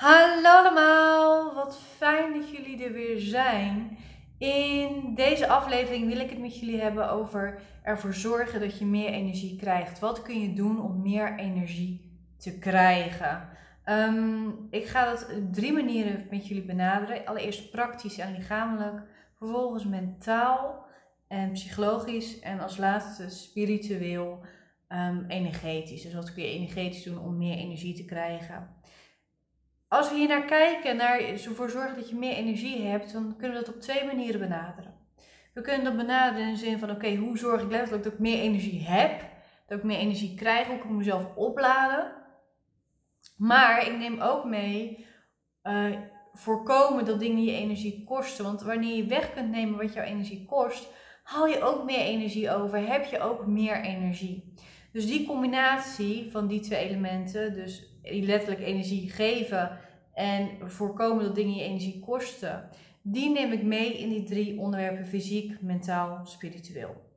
Hallo allemaal, wat fijn dat jullie er weer zijn. In deze aflevering wil ik het met jullie hebben over ervoor zorgen dat je meer energie krijgt. Wat kun je doen om meer energie te krijgen? Ehm, ik ga dat op drie manieren met jullie benaderen. Allereerst praktisch en lichamelijk, vervolgens mentaal en psychologisch en als laatste spiritueel, um, energetisch. Dus wat kun je energetisch doen om meer energie te krijgen? Als we hier naar kijken, naar ervoor zorgen dat je meer energie hebt, dan kunnen we dat op twee manieren benaderen. We kunnen dat benaderen in de zin van: oké, hoe zorg ik letterlijk dat ik meer energie heb, dat ik meer energie krijg, hoe kan ik mezelf opladen. Maar ik neem ook mee uh, voorkomen dat dingen je energie kosten. Want wanneer je weg kunt nemen wat jouw energie kost, haal je ook meer energie over, heb je ook meer energie. Dus die combinatie van die twee elementen, dus letterlijk energie geven en voorkomen dat dingen je energie kosten, die neem ik mee in die drie onderwerpen: fysiek, mentaal, spiritueel.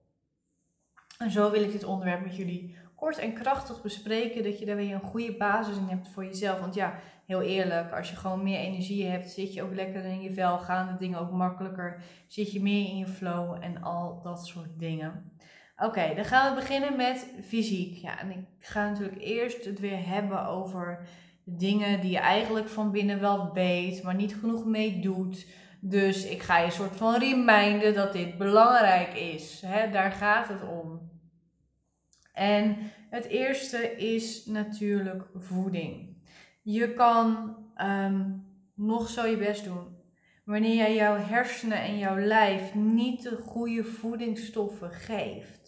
En zo wil ik dit onderwerp met jullie kort en krachtig bespreken, dat je daar weer een goede basis in hebt voor jezelf. Want ja, heel eerlijk, als je gewoon meer energie hebt, zit je ook lekker in je vel, gaan de dingen ook makkelijker, zit je meer in je flow en al dat soort dingen. Oké, dan gaan we beginnen met fysiek. Ja, en ik ga natuurlijk eerst het weer hebben over dingen die je eigenlijk van binnen wel weet, maar niet genoeg mee doet. Dus ik ga je een soort van reminden dat dit belangrijk is. Hè? Daar gaat het om. En het eerste is natuurlijk voeding. Je kan ehm, nog zo je best doen. Wanneer jij jouw hersenen en jouw lijf niet de goede voedingsstoffen geeft,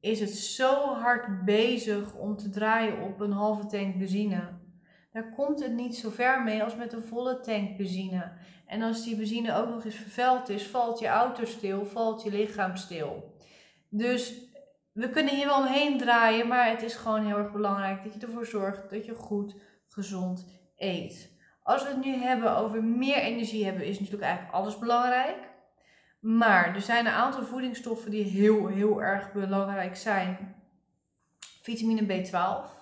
is het zo hard bezig om te draaien op een halve tank benzine. Daar komt het niet zo ver mee als met een volle tank benzine. En als die benzine ook nog eens vervuild is, valt je auto stil, valt je lichaam stil. Dus we kunnen hier wel omheen draaien, maar het is gewoon heel erg belangrijk dat je ervoor zorgt dat je goed, gezond eet. Als we het nu hebben over meer energie hebben, is natuurlijk eigenlijk alles belangrijk. Maar er zijn een aantal voedingsstoffen die heel, heel erg belangrijk zijn. Vitamine B12.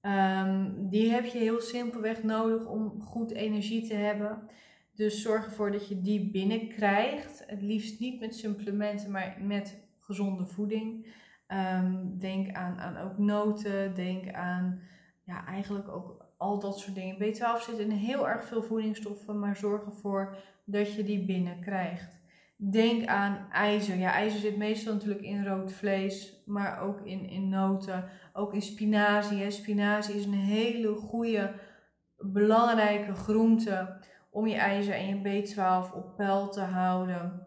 Ehm, die heb je heel simpelweg nodig om goed energie te hebben. Dus zorg ervoor dat je die binnenkrijgt. Het liefst niet met supplementen, maar met gezonde voeding. Ehm, denk aan, aan ook noten. Denk aan ja, eigenlijk ook al dat soort dingen. B12 zit in heel erg veel voedingsstoffen, maar zorg ervoor dat je die binnenkrijgt. Denk aan ijzer. Ja, ijzer zit meestal natuurlijk in rood vlees, maar ook in, in noten, ook in spinazie. Spinazie is een hele goede, belangrijke groente om je ijzer en je B12 op peil te houden.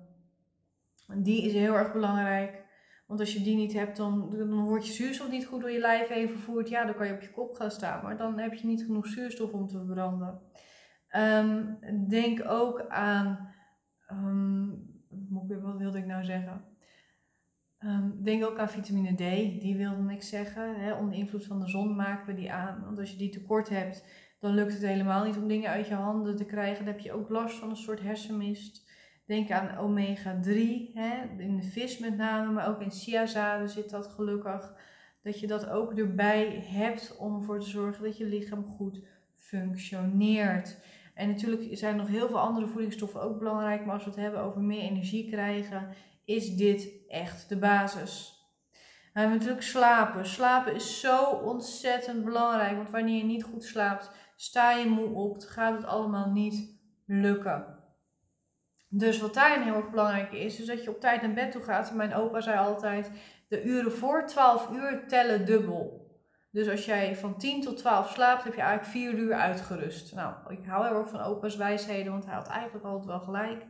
Die is heel erg belangrijk. Want als je die niet hebt, dan, dan wordt je zuurstof niet goed door je lijf heen vervoerd. Ja, dan kan je op je kop gaan staan, maar dan heb je niet genoeg zuurstof om te verbranden. Ehm, denk ook aan um, wat wilde ik nou zeggen? Um, denk ook aan vitamine D, die wilde ik zeggen. Hè? Onder invloed van de zon maken we die aan. Want als je die tekort hebt, dan lukt het helemaal niet om dingen uit je handen te krijgen. Dan heb je ook last van een soort hersenmist. Denk aan omega 3, hè? in de vis met name, maar ook in chiazaden zit dat gelukkig. Dat je dat ook erbij hebt om ervoor te zorgen dat je lichaam goed functioneert. En natuurlijk zijn nog heel veel andere voedingsstoffen ook belangrijk, maar als we het hebben over meer energie krijgen, is dit echt de basis. We hebben natuurlijk slapen. Slapen is zo ontzettend belangrijk, want wanneer je niet goed slaapt, sta je moe op, gaat het allemaal niet lukken. Dus wat daarin heel erg belangrijk is, is dat je op tijd naar bed toe gaat. Mijn opa zei altijd, de uren voor 12 uur tellen dubbel. Dus als jij van 10 tot 12 slaapt, heb je eigenlijk 4 uur uitgerust. Nou, ik hou heel erg van opa's wijsheden, want hij had eigenlijk altijd wel gelijk.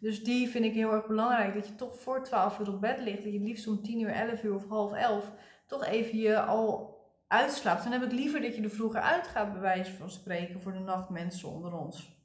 Dus die vind ik heel erg belangrijk. Dat je toch voor 12 uur op bed ligt. Dat je liefst om 10 uur, 11 uur of half 11 toch even je al uitslaapt. Dan heb ik liever dat je er vroeger uitgaat, bij wijze van spreken, voor de nachtmensen onder ons.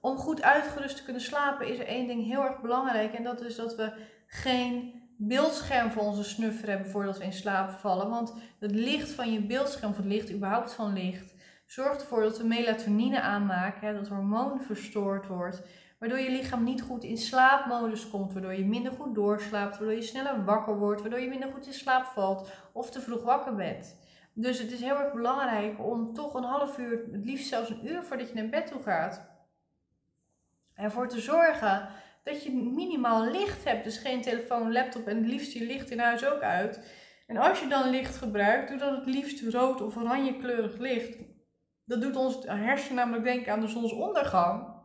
Om goed uitgerust te kunnen slapen is er één ding heel erg belangrijk. En dat is dat we geen beeldscherm voor onze snuffer hebben voordat we in slaap vallen. Want het licht van je beeldscherm, of het licht überhaupt van licht, zorgt ervoor dat we melatonine aanmaken, dat hormoon verstoord wordt. Waardoor je lichaam niet goed in slaapmodus komt, waardoor je minder goed doorslaapt, waardoor je sneller wakker wordt, waardoor je minder goed in slaap valt of te vroeg wakker bent. Dus het is heel erg belangrijk om toch een half uur, het liefst zelfs een uur voordat je naar bed toe gaat, ervoor te zorgen dat je minimaal licht hebt. Dus geen telefoon, laptop en het liefst je licht in huis ook uit. En als je dan licht gebruikt, doe dan het liefst rood of oranje kleurig licht. Dat doet ons hersenen namelijk denken aan de zonsondergang.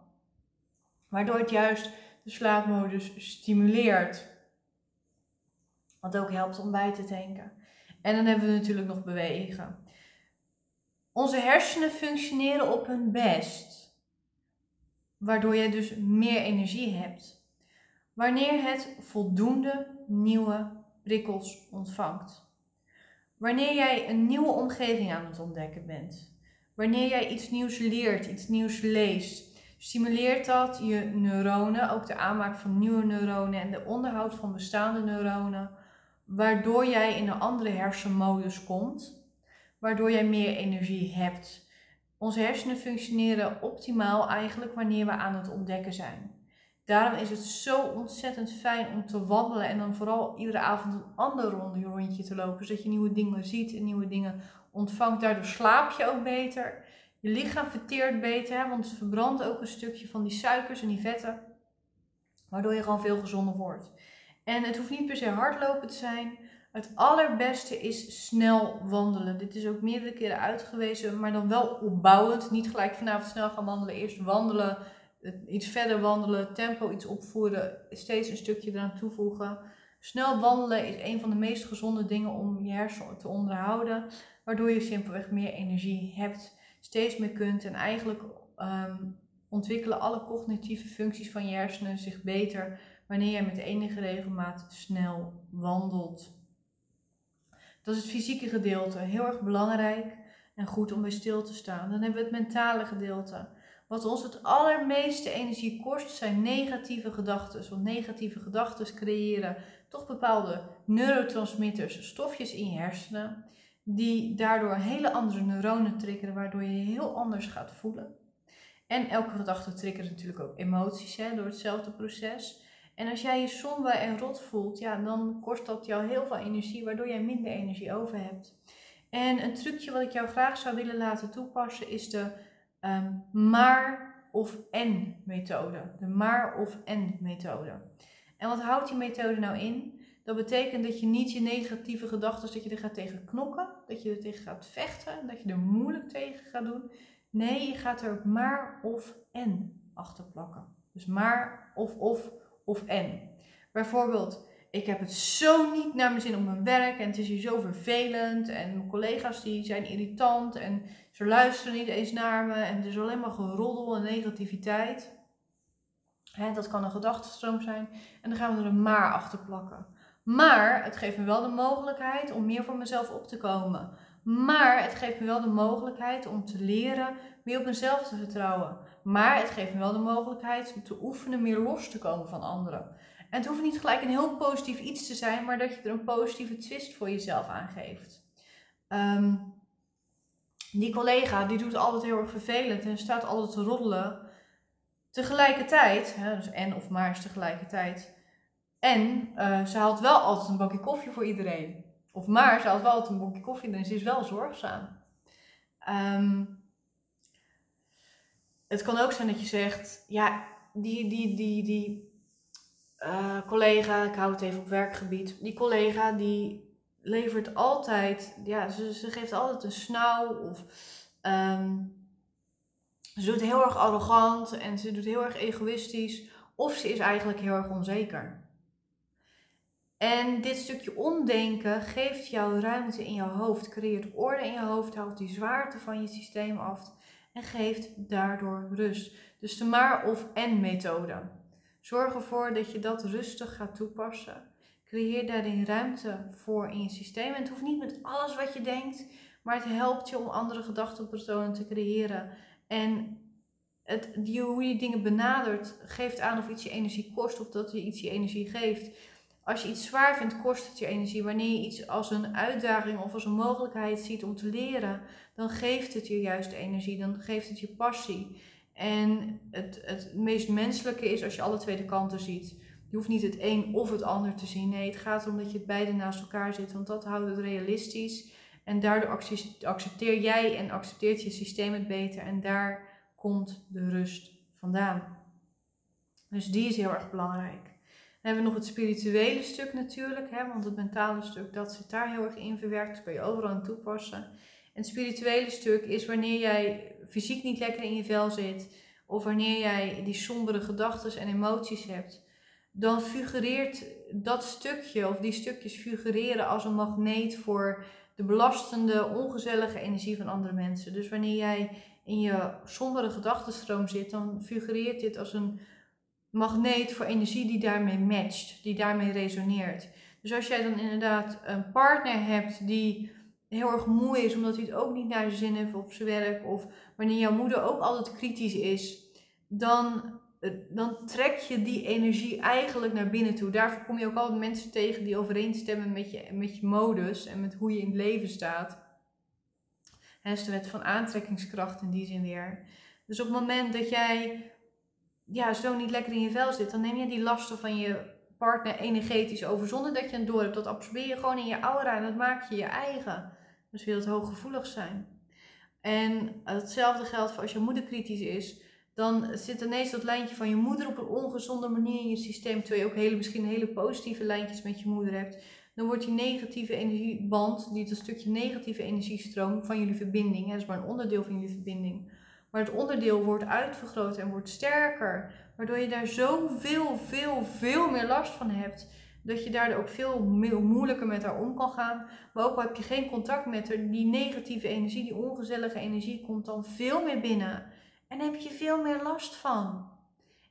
Waardoor het juist de slaapmodus stimuleert. Wat ook helpt om bij te tanken. En dan hebben we natuurlijk nog bewegen. Onze hersenen functioneren op hun best. Waardoor je dus meer energie hebt. Wanneer het voldoende nieuwe prikkels ontvangt. Wanneer jij een nieuwe omgeving aan het ontdekken bent. Wanneer jij iets nieuws leert, iets nieuws leest, stimuleert dat je neuronen, ook de aanmaak van nieuwe neuronen en de onderhoud van bestaande neuronen, waardoor jij in een andere hersenmodus komt, waardoor jij meer energie hebt. Onze hersenen functioneren optimaal eigenlijk wanneer we aan het ontdekken zijn. Daarom is het zo ontzettend fijn om te wandelen en dan vooral iedere avond een ander rondje te lopen, zodat je nieuwe dingen ziet en nieuwe dingen ontvangt. Daardoor slaap je ook beter. Je lichaam verteert beter, want het verbrandt ook een stukje van die suikers en die vetten, waardoor je gewoon veel gezonder wordt. En het hoeft niet per se hardlopen te zijn. Het allerbeste is snel wandelen. Dit is ook meerdere keren uitgewezen, maar dan wel opbouwend. Niet gelijk vanavond snel gaan wandelen. Eerst wandelen, iets verder wandelen, tempo iets opvoeren, steeds een stukje eraan toevoegen. Snel wandelen is een van de meest gezonde dingen om je hersenen te onderhouden, waardoor je simpelweg meer energie hebt, steeds meer kunt en eigenlijk ehm, ontwikkelen alle cognitieve functies van je hersenen zich beter wanneer jij met enige regelmaat snel wandelt. Dat is het fysieke gedeelte, heel erg belangrijk en goed om bij stil te staan. Dan hebben we het mentale gedeelte. Wat ons het allermeeste energie kost, zijn negatieve gedachten. Want negatieve gedachten creëren toch bepaalde neurotransmitters, stofjes in je hersenen, die daardoor hele andere neuronen triggeren, waardoor je je heel anders gaat voelen. En elke gedachte triggert natuurlijk ook emoties hè, door hetzelfde proces. En als jij je somber en rot voelt, ja, dan kost dat jou heel veel energie, waardoor jij minder energie over hebt. En een trucje wat ik jou graag zou willen laten toepassen is de um, maar of en methode. De maar of en methode. En wat houdt die methode nou in? Dat betekent dat je niet je negatieve gedachten, dat je er gaat tegen knokken, dat je er tegen gaat vechten, dat je er moeilijk tegen gaat doen. Nee, je gaat er maar of en achter plakken. Dus maar of of of en. Bijvoorbeeld, ik heb het zo niet naar mijn zin op mijn werk en het is hier zo vervelend en mijn collega's die zijn irritant en ze luisteren niet eens naar me en het is alleen maar geroddel en negativiteit. dat kan een gedachtenstroom zijn en dan gaan we er een maar achter plakken. Maar het geeft me wel de mogelijkheid om meer voor mezelf op te komen. Maar het geeft me wel de mogelijkheid om te leren meer op mezelf te vertrouwen. Maar het geeft me wel de mogelijkheid om te oefenen meer los te komen van anderen. En het hoeft niet gelijk een heel positief iets te zijn, maar dat je er een positieve twist voor jezelf aan geeft. Ehm, die collega die doet altijd heel erg vervelend en staat altijd te roddelen. Tegelijkertijd, hè, dus en of maar is tegelijkertijd. En uh, ze haalt wel altijd een bakje koffie voor iedereen. Of maar ze haalt wel altijd een bakje koffie en ze is wel zorgzaam. Um, het kan ook zijn dat je zegt, ja, die, die, die, die uh, collega, ik hou het even op werkgebied, die collega die levert altijd, ja, ze, ze geeft altijd een snauw of um, ze doet heel erg arrogant en ze doet heel erg egoïstisch of ze is eigenlijk heel erg onzeker. En dit stukje omdenken geeft jou ruimte in je hoofd, creëert orde in je hoofd, houdt die zwaarte van je systeem af en geeft daardoor rust. Dus de maar of en methode. Zorg ervoor dat je dat rustig gaat toepassen. Creëer daarin ruimte voor in je systeem. En het hoeft niet met alles wat je denkt, maar het helpt je om andere gedachtenpatronen te creëren. En het, die, hoe je dingen benadert, geeft aan of iets je energie kost of dat je iets je energie geeft. Als je iets zwaar vindt, kost het je energie. Wanneer je iets als een uitdaging of als een mogelijkheid ziet om te leren, dan geeft het je juist energie, dan geeft het je passie. En het, het meest menselijke is als je alle twee de kanten ziet. Je hoeft niet het een of het ander te zien. Nee, het gaat erom dat je het beide naast elkaar zit, want dat houdt het realistisch. En daardoor accepteer jij en accepteert je systeem het beter. En daar komt de rust vandaan. Dus die is heel erg belangrijk. Hebben we nog het spirituele stuk natuurlijk, hè, want het mentale stuk dat zit daar heel erg in verwerkt. Dat kun je overal aan toepassen. En het spirituele stuk is wanneer jij fysiek niet lekker in je vel zit, of wanneer jij die sombere gedachten en emoties hebt, dan figureert dat stukje of die stukjes figureren als een magneet voor de belastende, ongezellige energie van andere mensen. Dus wanneer jij in je sombere gedachtenstroom zit, dan figureert dit als een magneet voor energie die daarmee matcht, die daarmee resoneert. Dus als jij dan inderdaad een partner hebt die heel erg moe is omdat hij het ook niet naar zijn zin heeft op zijn werk, of wanneer jouw moeder ook altijd kritisch is, dan, dan trek je die energie eigenlijk naar binnen toe. Daarvoor kom je ook altijd mensen tegen die overeenstemmen met je, met je modus en met hoe je in het leven staat. Is de wet van aantrekkingskracht in die zin weer. Dus op het moment dat jij ja, zo niet lekker in je vel zit, dan neem je die lasten van je partner energetisch over zonder dat je het door hebt. Dat absorbeer je gewoon in je aura en dat maak je je eigen. Dus wil het hooggevoelig zijn. En hetzelfde geldt voor als je moeder kritisch is. Dan zit ineens dat lijntje van je moeder op een ongezonde manier in je systeem. Terwijl je ook hele, misschien hele positieve lijntjes met je moeder hebt. Dan wordt die negatieve energieband, die een stukje negatieve energiestroom van jullie verbinding. Dat is maar een onderdeel van jullie verbinding maar het onderdeel wordt uitvergroot en wordt sterker. Waardoor je daar zoveel, veel, veel meer last van hebt. Dat je daardoor ook veel moeilijker met haar om kan gaan. Maar ook al heb je geen contact met haar, die negatieve energie, die ongezellige energie komt dan veel meer binnen. En heb je veel meer last van.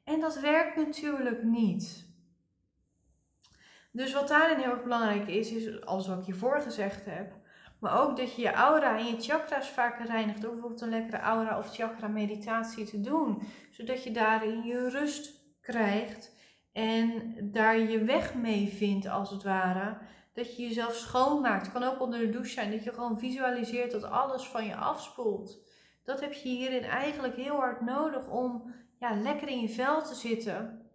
En dat werkt natuurlijk niet. Dus wat daarin heel erg belangrijk is, is alles wat ik hiervoor gezegd heb, maar ook dat je je aura en je chakra's vaker reinigt. Door bijvoorbeeld een lekkere aura of chakra meditatie te doen. Zodat je daarin je rust krijgt. En daar je weg mee vindt als het ware. Dat je jezelf schoonmaakt. Het kan ook onder de douche zijn. Dat je gewoon visualiseert dat alles van je afspoelt. Dat heb je hierin eigenlijk heel hard nodig om ja, lekker in je vel te zitten.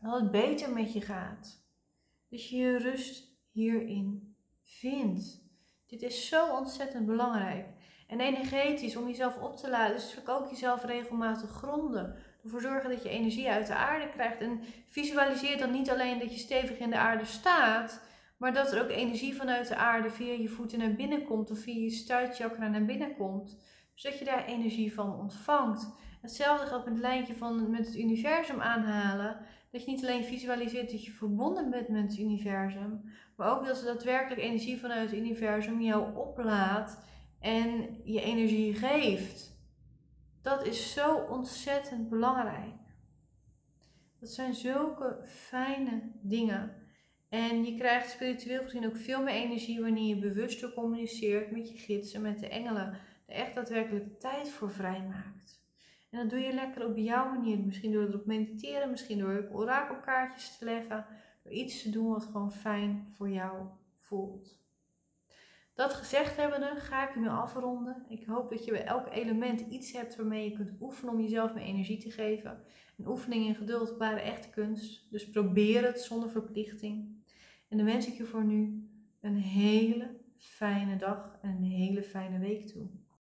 Dat het beter met je gaat. Dus je je rust hierin vindt. Dit is zo ontzettend belangrijk. En energetisch, om jezelf op te laden, is natuurlijk ook jezelf regelmatig gronden. Ervoor zorgen dat je energie uit de aarde krijgt. En visualiseer dan niet alleen dat je stevig in de aarde staat, maar dat er ook energie vanuit de aarde via je voeten naar binnen komt of via je stuitchakra naar binnen komt. Zodat je daar energie van ontvangt. Hetzelfde geldt met het lijntje van met het universum aanhalen. Dat je niet alleen visualiseert dat je verbonden bent met het universum, maar ook dat ze daadwerkelijk energie vanuit het universum jou oplaadt en je energie geeft. Dat is zo ontzettend belangrijk. Dat zijn zulke fijne dingen. En je krijgt spiritueel gezien ook veel meer energie wanneer je bewuster communiceert met je gidsen, met de engelen. Er echt daadwerkelijk tijd voor vrijmaakt. En dat doe je lekker op jouw manier. Misschien door erop mediteren, misschien door orakelkaartjes te leggen. Door iets te doen wat gewoon fijn voor jou voelt. Dat gezegd hebbende ga ik nu afronden. Ik hoop dat je bij elk element iets hebt waarmee je kunt oefenen om jezelf meer energie te geven. Een oefening in geduld waren echt kunst. Dus probeer het zonder verplichting. En dan wens ik je voor nu een hele fijne dag en een hele fijne week toe.